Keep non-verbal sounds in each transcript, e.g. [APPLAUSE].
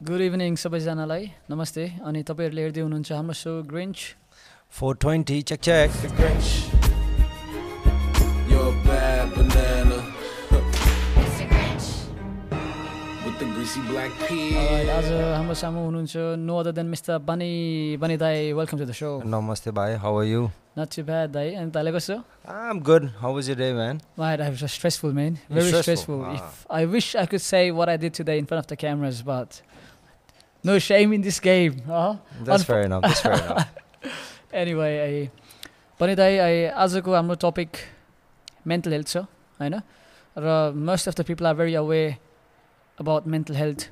Good evening सबैजनालाई। नमस्ते। अनि तपाईँहरूले हेर्दै हुनुहुन्छ हाम्रो सो ग्रेन्च फोर ट्वेन्टी चेक चेक ग्रेन्च आज हाम्रो सामु हुनुहुन्छ नो अदर देन मिस्टर बानी बानी दाई वेलकम टु द सो नमस्ते भाइ how are you not too bad दाई अनि तले कसो? I am good how was your day man I have a stressful man very stressful if I wish I could say what I did today in front of the cameras but no shame in this game. Uh-huh. That's fair enough. That's fair [LAUGHS] enough. Anyway I पनि दाइ आजको हाम्रो topic mental health छ होइन र most of the people are very aware about mental health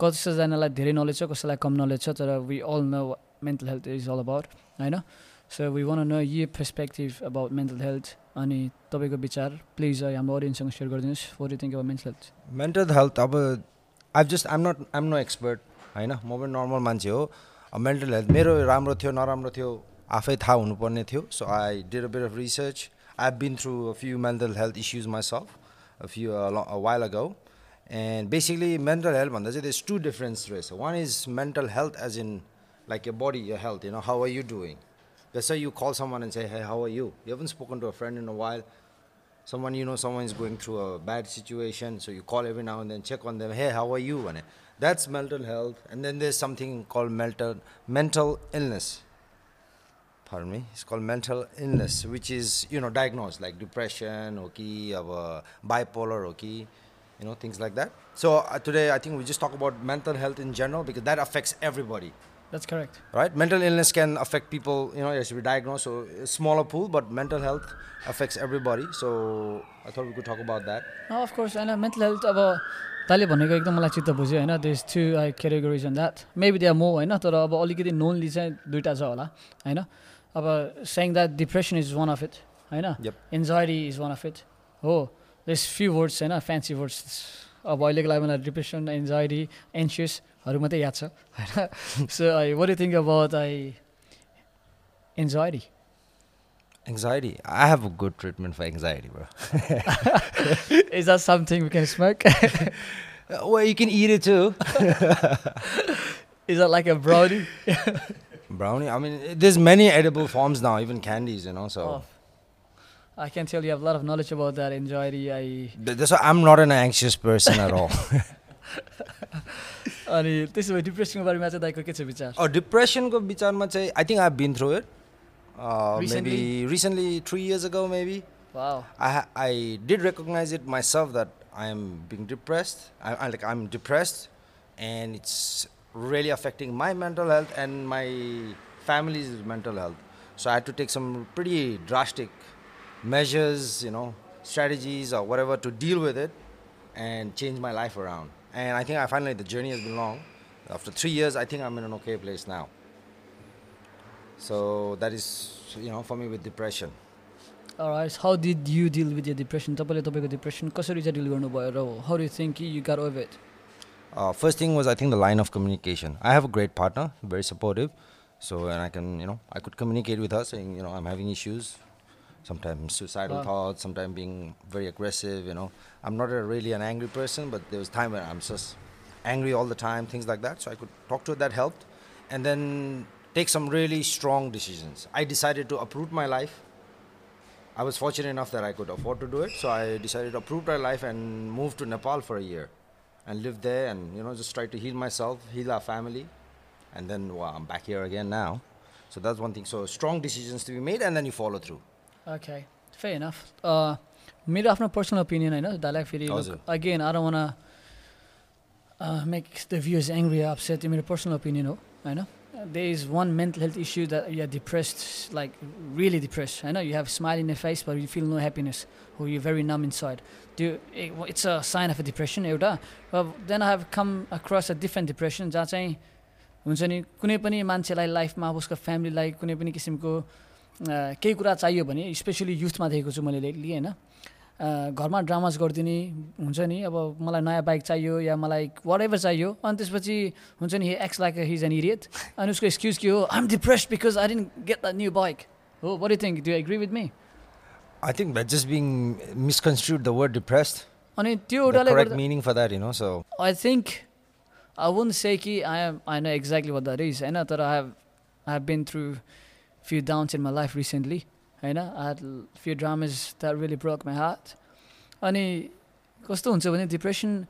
कसैजनालाई धेरै knowledge छ कसैलाई कम नलेज छ तर we all know mental health is all about होइन so we want know your perspective about mental health अनि तपाईँको विचार प्लिज हाम्रो अडियन्ससँग सेयर गरिदिनुहोस् for you think about mental health mental health अब I just I'm not I'm no expert होइन? म पनि नर्मल मान्छे हो। मेन्टल हेल्थ मेरो राम्रो थियो नराम्रो थियो आफै थाहा हुनुपर्ने थियो। So I did a bit of research I have been through few mental health इस्युजमा solve few while ago and basically mental health भन्दा चाहिँ देस टु डिफरेन्स रहेछ one is mental health as in like your body your health you know how are you doing जस्तै you call how are you you पनि spoken to a friend in a इन्डल someone you know someone is going through a bad situation so you call even आउन then check on them hey how are you भने That's mental health. And then there's something called mental, mental illness. Pardon me. It's called mental illness, which is, you know, diagnosed like depression, okay, or uh, bipolar, okay, you know, things like that. So uh, today, I think we just talk about mental health in general because that affects everybody. That's correct. Right? Mental illness can affect people, you know, as we diagnose, so smaller pool, but mental health affects everybody. So I thought we could talk about that. No, of course. And mental health, about तैँले भनेको एकदम मलाई चित्त बुझ्यो होइन? There's two I categories on that maybe they are more होइन? तर अब अलिकति नोनली चाहिँ दुइटा छ होला होइन? अब saying that depression is one of it होइन. Anxiety is one of it हो देस फ्यु वर्ड्स होइन? फ्यान्सी वर्ड्स अब अहिलेको लागि मलाई डिप्रेसन एन्जाइटी एन्सियसहरू मात्रै याद छ होइन? So I you think about I anxiety Anxiety. I have a good treatment for anxiety, bro. [LAUGHS] Is that something we can smoke [LAUGHS] Uh, well, you can eat it too. [LAUGHS] Is that like a brownie Brownie. I mean, there's many edible forms now, even candies, you know. So Oh. I can tell you have a lot of knowledge about that anxiety. I Th- that's why I'm not an anxious person at all. अनि त्यसो भए डिप्रेसनको बारेमा चाहिँ दाइको के छ विचार oh, depression को विचारमा चाहिँ I think I've been through it. uh, Recently? maybe recently, three years ago, maybe. Wow. I I did recognize it myself that I am being depressed. I, I like I'm depressed, and it's really affecting my mental health and my family's mental health. So I had to take some pretty drastic measures, you know, strategies or whatever to deal with it and change my life around. And I think I finally the journey has been long. After three years, I think I'm in an okay place now So that is, you know, for me with depression. Right how did you deal with your depression तपाईँले तपाईँको depression कसरी चाहिँ deal गर्नुभयो र how you think you got over it Uh, first thing was I think the line of communication. I have a great partner, very supportive, so and I can you know I could communicate with her saying you know I'm having issues, sometimes suicidal Wow. thoughts, sometimes being very aggressive. You know I'm not a, really an angry person, but there was time when I'm just angry all the time, things like that. So I could talk to her. That helped, and then take some really strong decisions. I decided to uproot my life. I was fortunate enough that I could afford to do it, so I decided to uproot my life and move to Nepal for a year, and live there, and you know just try to heal myself, heal our family, and then well, I'm back here again now. So that's one thing. So strong decisions to be made, and then you follow through. Okay fair enough Uh, मेरो आफ्नो personal opinion होइन दाइलाई फेरि हजुर। Again are one make the views angry upset त्यो मेरो personal opinion हो होइन There is one mental health issue that you are depressed like really depressed होइन you have smile in the face but you feel no happiness हो you very numb inside त्यो it's a sign of a depression एउटा then I have come across a different depression जहाँ चाहिँ हुन्छ नि कुनै पनि मान्छेलाई लाइफमा अब उसको फ्यामिलीलाई कुनै पनि किसिमको केही कुरा चाहियो भने स्पेसली युथमा देखेको छु मैले लेटली होइन घरमा ड्रामास गरिदिने हुन्छ नि। अब मलाई नयाँ बाइक चाहियो या मलाई वाट एभर चाहियो। अनि त्यसपछि हुन्छ नि एक्स लाइक हिज एन इरियत अनि उसको एक्सक्युज के हो? I am depress because I didn't get the new bike हो what you think do agree with me I think that just being misconstrued the word depress अनि I think I won't say कि I am I know exactly भन्दा रिज होइन तर I have I have been through few downs in my life recently होइन I had l- few dramas that really broke my heart अनि कस्तो हुन्छ भने depression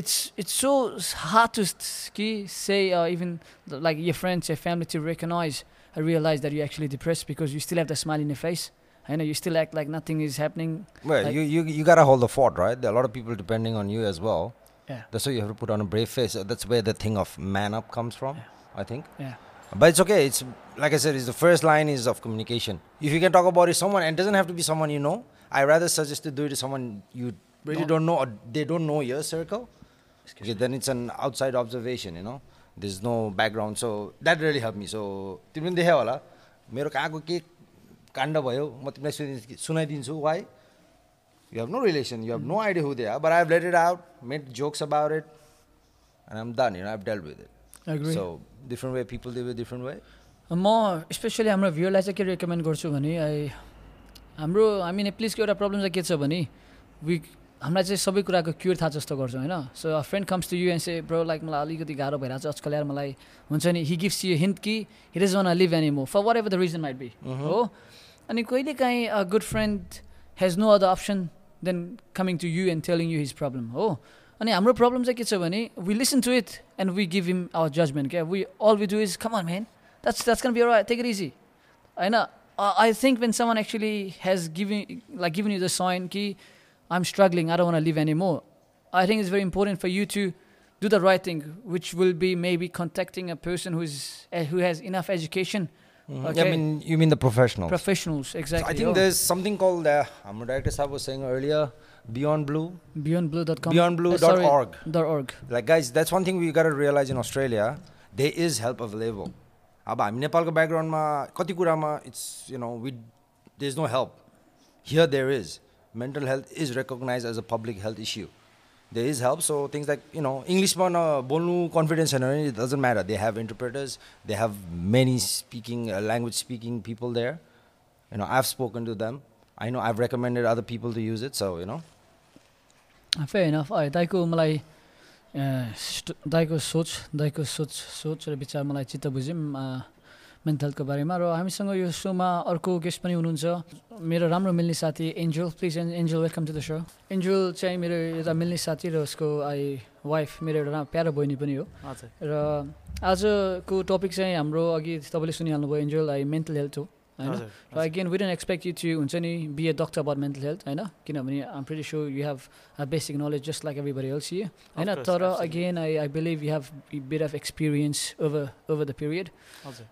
it's it's so s- hard to s- कि say uh, even th- like your friends your family to recognize and realize that you're actually depressed because you still have the smile in your face I know you still act like nothing is happening Well, Like- you, you you gotta hold the fort, right? There are a lot of people depending on you as well. Yeah. That's why you have to put on a brave face. Uh, That's where the thing of man up comes from, I think. yeah But it's okay. It's like I said, it's the first line is of communication. If you can talk about it, someone and it doesn't have to be someone you know. I rather suggest to do it to someone you really Don't- don't know or they don't know your circle. Okay, then it's an outside observation, you know. There's no background, so that really helped me. So तिमीले पनि देख्यौ होला मेरो कहाँको के काण्ड भयो म तिमीलाई सुनाइदिन्छु सुनाइदिन्छु why you have no relation you have no idea who they are but I have let it out made jokes about it and I'm done you I have dealt with it I agree So different way people they different way म specially हाम्रो भ्युरलाई चाहिँ के recommend गर्छु भने I हाम्रो हामी नेप्लिजको एउटा प्रब्लम चाहिँ के छ भने वी हामीलाई चाहिँ सबै कुराको क्युर थाहा जस्तो गर्छौँ होइन? So a friend comes to you and say bro like मलाई अलिकति गाह्रो भइरहेको छ आजकल यार मलाई हुन्छ नि हि गिभ्स यु हिन्ट कि he is want live any more for whatever the reason might be हो? अनि कहिले काहीँ a good friend has no other option then coming to you and telling you his problem हो? अनि हाम्रो problem चाहिँ के छ भने we listen to it and we give him our judgement क्या we all we do is come on man that's that's gonna be alright. Take it easy. I know. Uh, I think when someone actually has given like given you the sign, ki, I'm struggling. I don't want to live anymore. I think it's very important for you to do the right thing, which will be maybe contacting a person who's uh, who has enough education, I Okay. mean, you mean the professionals. professionals. So Exactly. I think oh. there's something called, uh, our director Sahab was saying earlier, Beyond Blue. beyondblue.com. Beyondblue.org. Uh, sorry, dot .org. Like guys, that's one thing we gotta realize in Australia. There is help available. अब हामी नेपालको ब्याकग्राउन्डमा कति कुरामा it's you know with there is no help here there is mental health is recognise as a public health issue there is help so things like you know इङ्ग्लिसमा न बोल्नु confidence छैन भने it doesn't matter they have interpreters they have many speaking language speaking people there you know I have spoken to them I know I have recommended other people to use it so you know fair enough है दाइको मलाई दाइको सोच दाइको सोच सोच र विचार मलाई चित्त बुझ्यौँ मेन्टल हेल्थको बारेमा र हामीसँग यो सोमा अर्को गेस्ट पनि हुनुहुन्छ मेरो राम्रो मिल्ने साथी Angel please Angel welcome to the show Angel चाहिँ मेरो एउटा मिल्ने साथी र उसको आई वाइफ मेरो एउटा प्यारो बहिनी पनि हो र आजको टपिक चाहिँ हाम्रो अघि तपाईँले सुनिहाल्नुभयो एन्जल आई मेन्टल हेल्थ हो होइन? र again we don't expect you to हुन्छ नि be a doctor about mental health होइन? किनभने I'm pretty sure you have basic knowledge just like everybody else you होइन? तर. Again I I believe you have bit of experience over over the period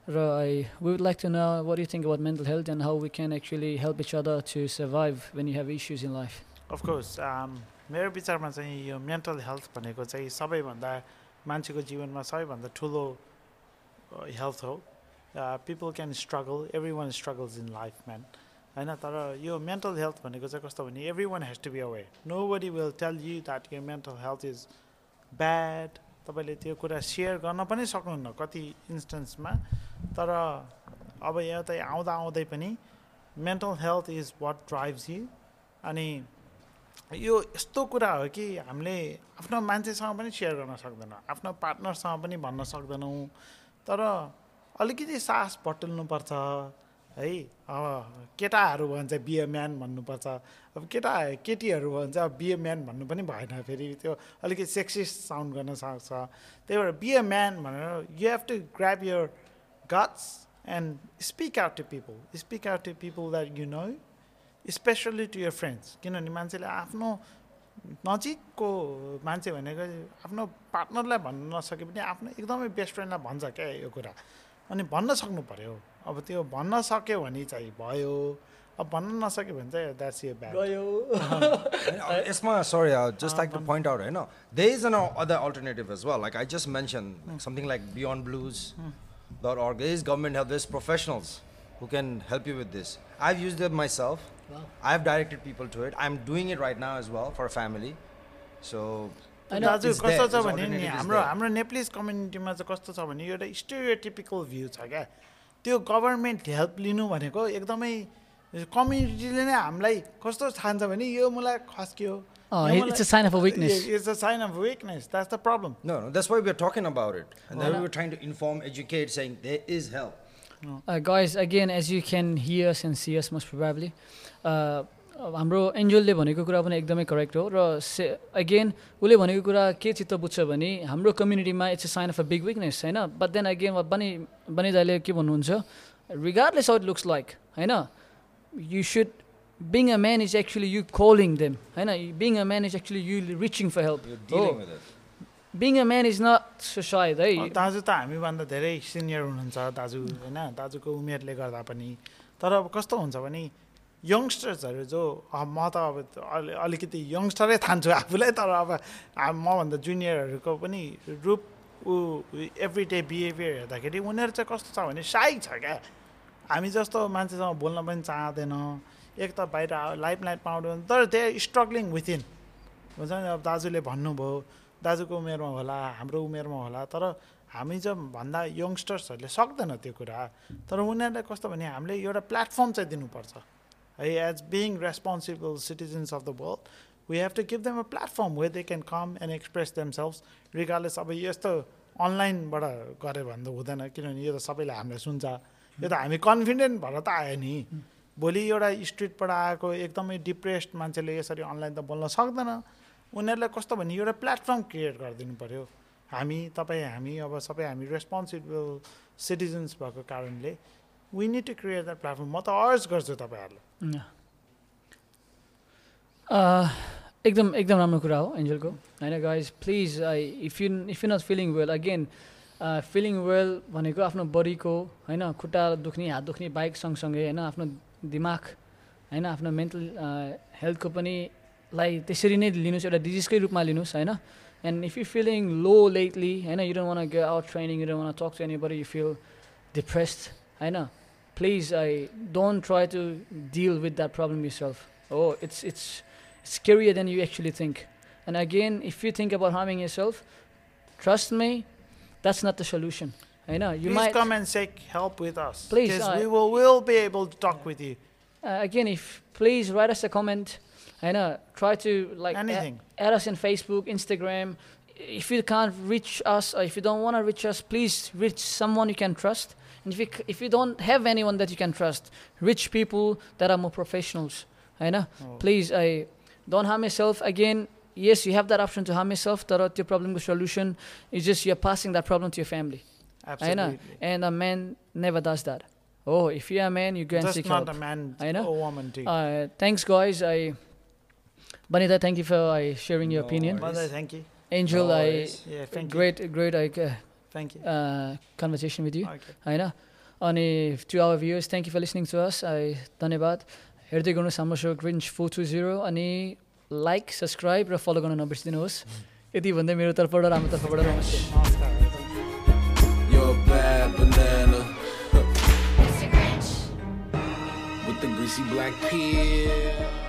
र I we would like to know what you think about mental health and how we can actually help each other to survive when you have issues in life of course मेरो विचारमा चाहिँ यो mental health भनेको चाहिँ सबैभन्दा मान्छेको जीवनमा सबैभन्दा ठुलो हेल्थ हो। People can struggle every one struggles in life man होइन तर यो मेन्टल हेल्थ भनेको चाहिँ कस्तो भने every one has to be aware nobody will tell you that यो मेन्टल हेल्थ इज ब्याड तपाईँले त्यो कुरा सेयर गर्न पनि सक्नुहुन्न कति इन्स्टेन्समा तर अब यता आउँदा आउँदै पनि mental health is what drives you अनि यो यस्तो कुरा हो कि हामीले आफ्नो मान्छेसँग पनि सेयर गर्न सक्दैनौँ। आफ्नो पार्टनरसँग पनि भन्न सक्दैनौँ। तर अलिकति सास बटुल्नुपर्छ है? अब केटाहरू भयो भने चाहिँ बिए म्यान भन्नुपर्छ। अब केटा केटीहरू भयो भने चाहिँ अब बिए म्यान भन्नु पनि भएन फेरि। त्यो अलिकति सेक्सिस्ट साउन्ड गर्न सक्छ। त्यही भएर बिए म्यान भनेर you have to grab your guts and speak out to people speak out to people that you know especially to your friends किनभने मान्छेले आफ्नो नजिकको मान्छे भनेको आफ्नो पार्टनरलाई भन्नु नसके पनि आफ्नो एकदमै बेस्ट फ्रेन्डलाई भन्छ क्या यो कुरा। अनि भन्न सक्नु पऱ्यो अब त्यो भन्न सक्यो भने चाहिँ भयो अब भन्न नसक्यो भने चाहिँ द्याट्स यो ब्याड यसमा sorry just like to. Point out होइन there is an other alternative as well like I just mention something like beyond blues dot org is government help this professionals who can help you with this. I've used it myself. I've directed people to it. I'm doing it right now as well for a family. So होइन दाजु It's there, कस्तो छ भने नि हाम्रो. हाम्रो Nepalese कम्युनिटीमा चाहिँ कस्तो छ भने एउटा स्टेरियोटिपिकल भ्यू छ क्या त्यो गभर्मेन्ट हेल्प लिनु भनेको एकदमै कम्युनिटीले नै हामीलाई कस्तो ठान्छ भने यो मलाई खस्क्यो Oh, it- well, it's a sign of a weakness. It's a sign of weakness. That's the problem. No, no, that's why we're talking about it. And then Voilà. we were trying to inform, educate, saying there is help. Uh, guys again as you can hear us and see us most probably uh, हाम्रो एन्जलले भनेको कुरा पनि एकदमै correct हो र से again उसले भनेको कुरा के चित्त बुझ्छ भने हाम्रो कम्युनिटीमा it's a sign of a big weakness होइन? But then again Bunny Bunny दाइले के भन्नुहुन्छ? Regardless how it looks like होइन? You should being a man is actually you calling them होइन? Being a man is actually you reaching for help it. Being a man is not सायद है दाजु त हामीभन्दा धेरै सिनियर हुनुहुन्छ दाजु होइन? दाजुको उमेरले गर्दा पनि। तर अब कस्तो हुन्छ भने यङ्स्टर्सहरू जो म त अब अलि अलिकति यङ्स्टरै ठान्छु आफूलाई तर अब मभन्दा जुनियरहरूको पनि रूप ऊ एभ्री डे बिहेभियर हेर्दाखेरि उनीहरू चाहिँ कस्तो छ भने साई छ क्या। हामी जस्तो मान्छेसँग बोल्न पनि चाहँदैन। एक त बाहिर लाइफ लाइट पाउँदैन तर दे स्ट्रगलिङ विथिन हुन्छ नि अब दाजुले भन्नुभयो दाजुको उमेरमा होला हाम्रो उमेरमा होला। तर हामी जब भन्दा यङ्स्टर्सहरूले सक्दैन त्यो कुरा तर उनीहरूलाई कस्तो भने हामीले एउटा प्लेटफर्म चाहिँ दिनुपर्छ। है as being responsible citizens of the world we have to give them a platform way they can come and express themselves regardless अब यस्तो अनलाइनबाट गऱ्यो भने त हुँदैन किनभने यो त सबैले हामीलाई सुन्छ। यो त हामी कन्फिडेन्ट भएर त आयो नि। भोलि एउटा स्ट्रिटबाट आएको एकदमै डिप्रेस्ड मान्छेले यसरी अनलाइन त बोल्न सक्दैन। उनीहरूलाई कस्तो भने एउटा प्लेटफर्म क्रिएट गरिदिनु पऱ्यो हामी तपाईँ हामी अब सबै हामी रेस्पोन्सिबल सिटिजन्स भएको कारणले we need to create that platform म त अर्ज गर्छु तपाईँहरूलाई. Uh, एकदम एकदम राम्रो कुरा हो एन्जलको। होइन guys please if you if you not feeling well again feeling well भनेको आफ्नो बडीको होइन खुट्टा दुख्ने हात दुख्ने बाइक सँगसँगै होइन आफ्नो दिमाग होइन आफ्नो मेन्टल हेल्थको पनि लाई त्यसरी नै लिनुहोस् एउटा डिजिजकै रूपमा लिनुहोस् होइन। And if you feeling low lately होइन you don't want get out training you don't want talk to anybody you feel depressed होइन। Please I don't try to deal with that problem yourself. Oh, it's it's scarier than you actually think. And again, if you think about harming yourself, trust me, that's not the solution. I know you Please might come and seek help with us. Please, because I- we will will be able to talk with you. uh, again if please write us a comment. I know try to like a- Anything. add us in Facebook, Instagram. If you can't reach us or if you don't want to reach us, please reach someone you can trust. And if you, if you don't have anyone that you can trust, rich people that are more professionals, I know. Oh. Please, I don't harm yourself again. Yes, you have that option to harm yourself. That your problem, the solution is just you're passing that problem to your family. Absolutely. I know. And a man never does that. Oh, if you're a man, you go and seek help. Not a man I know. A woman. Too. Uh, thanks, guys. I, Banita, thank you for uh, sharing your opinion. Mother, thank you. Angel, no I yeah, thank great, you. great. I uh, conversation with you. Okay. होइन अनि to our viewers thank you for listening to us I धन्यवाद हेर्दै गर्नुहोस् हाम्रो show grinch four two zero अनि like subscribe र follow गर्न नबिर्सिदिनुहोस् यति भन्दै मेरो तर्फबाट र हाम्रो तर्फबाट नमस्ते नमस्कार. With the greasy black peel.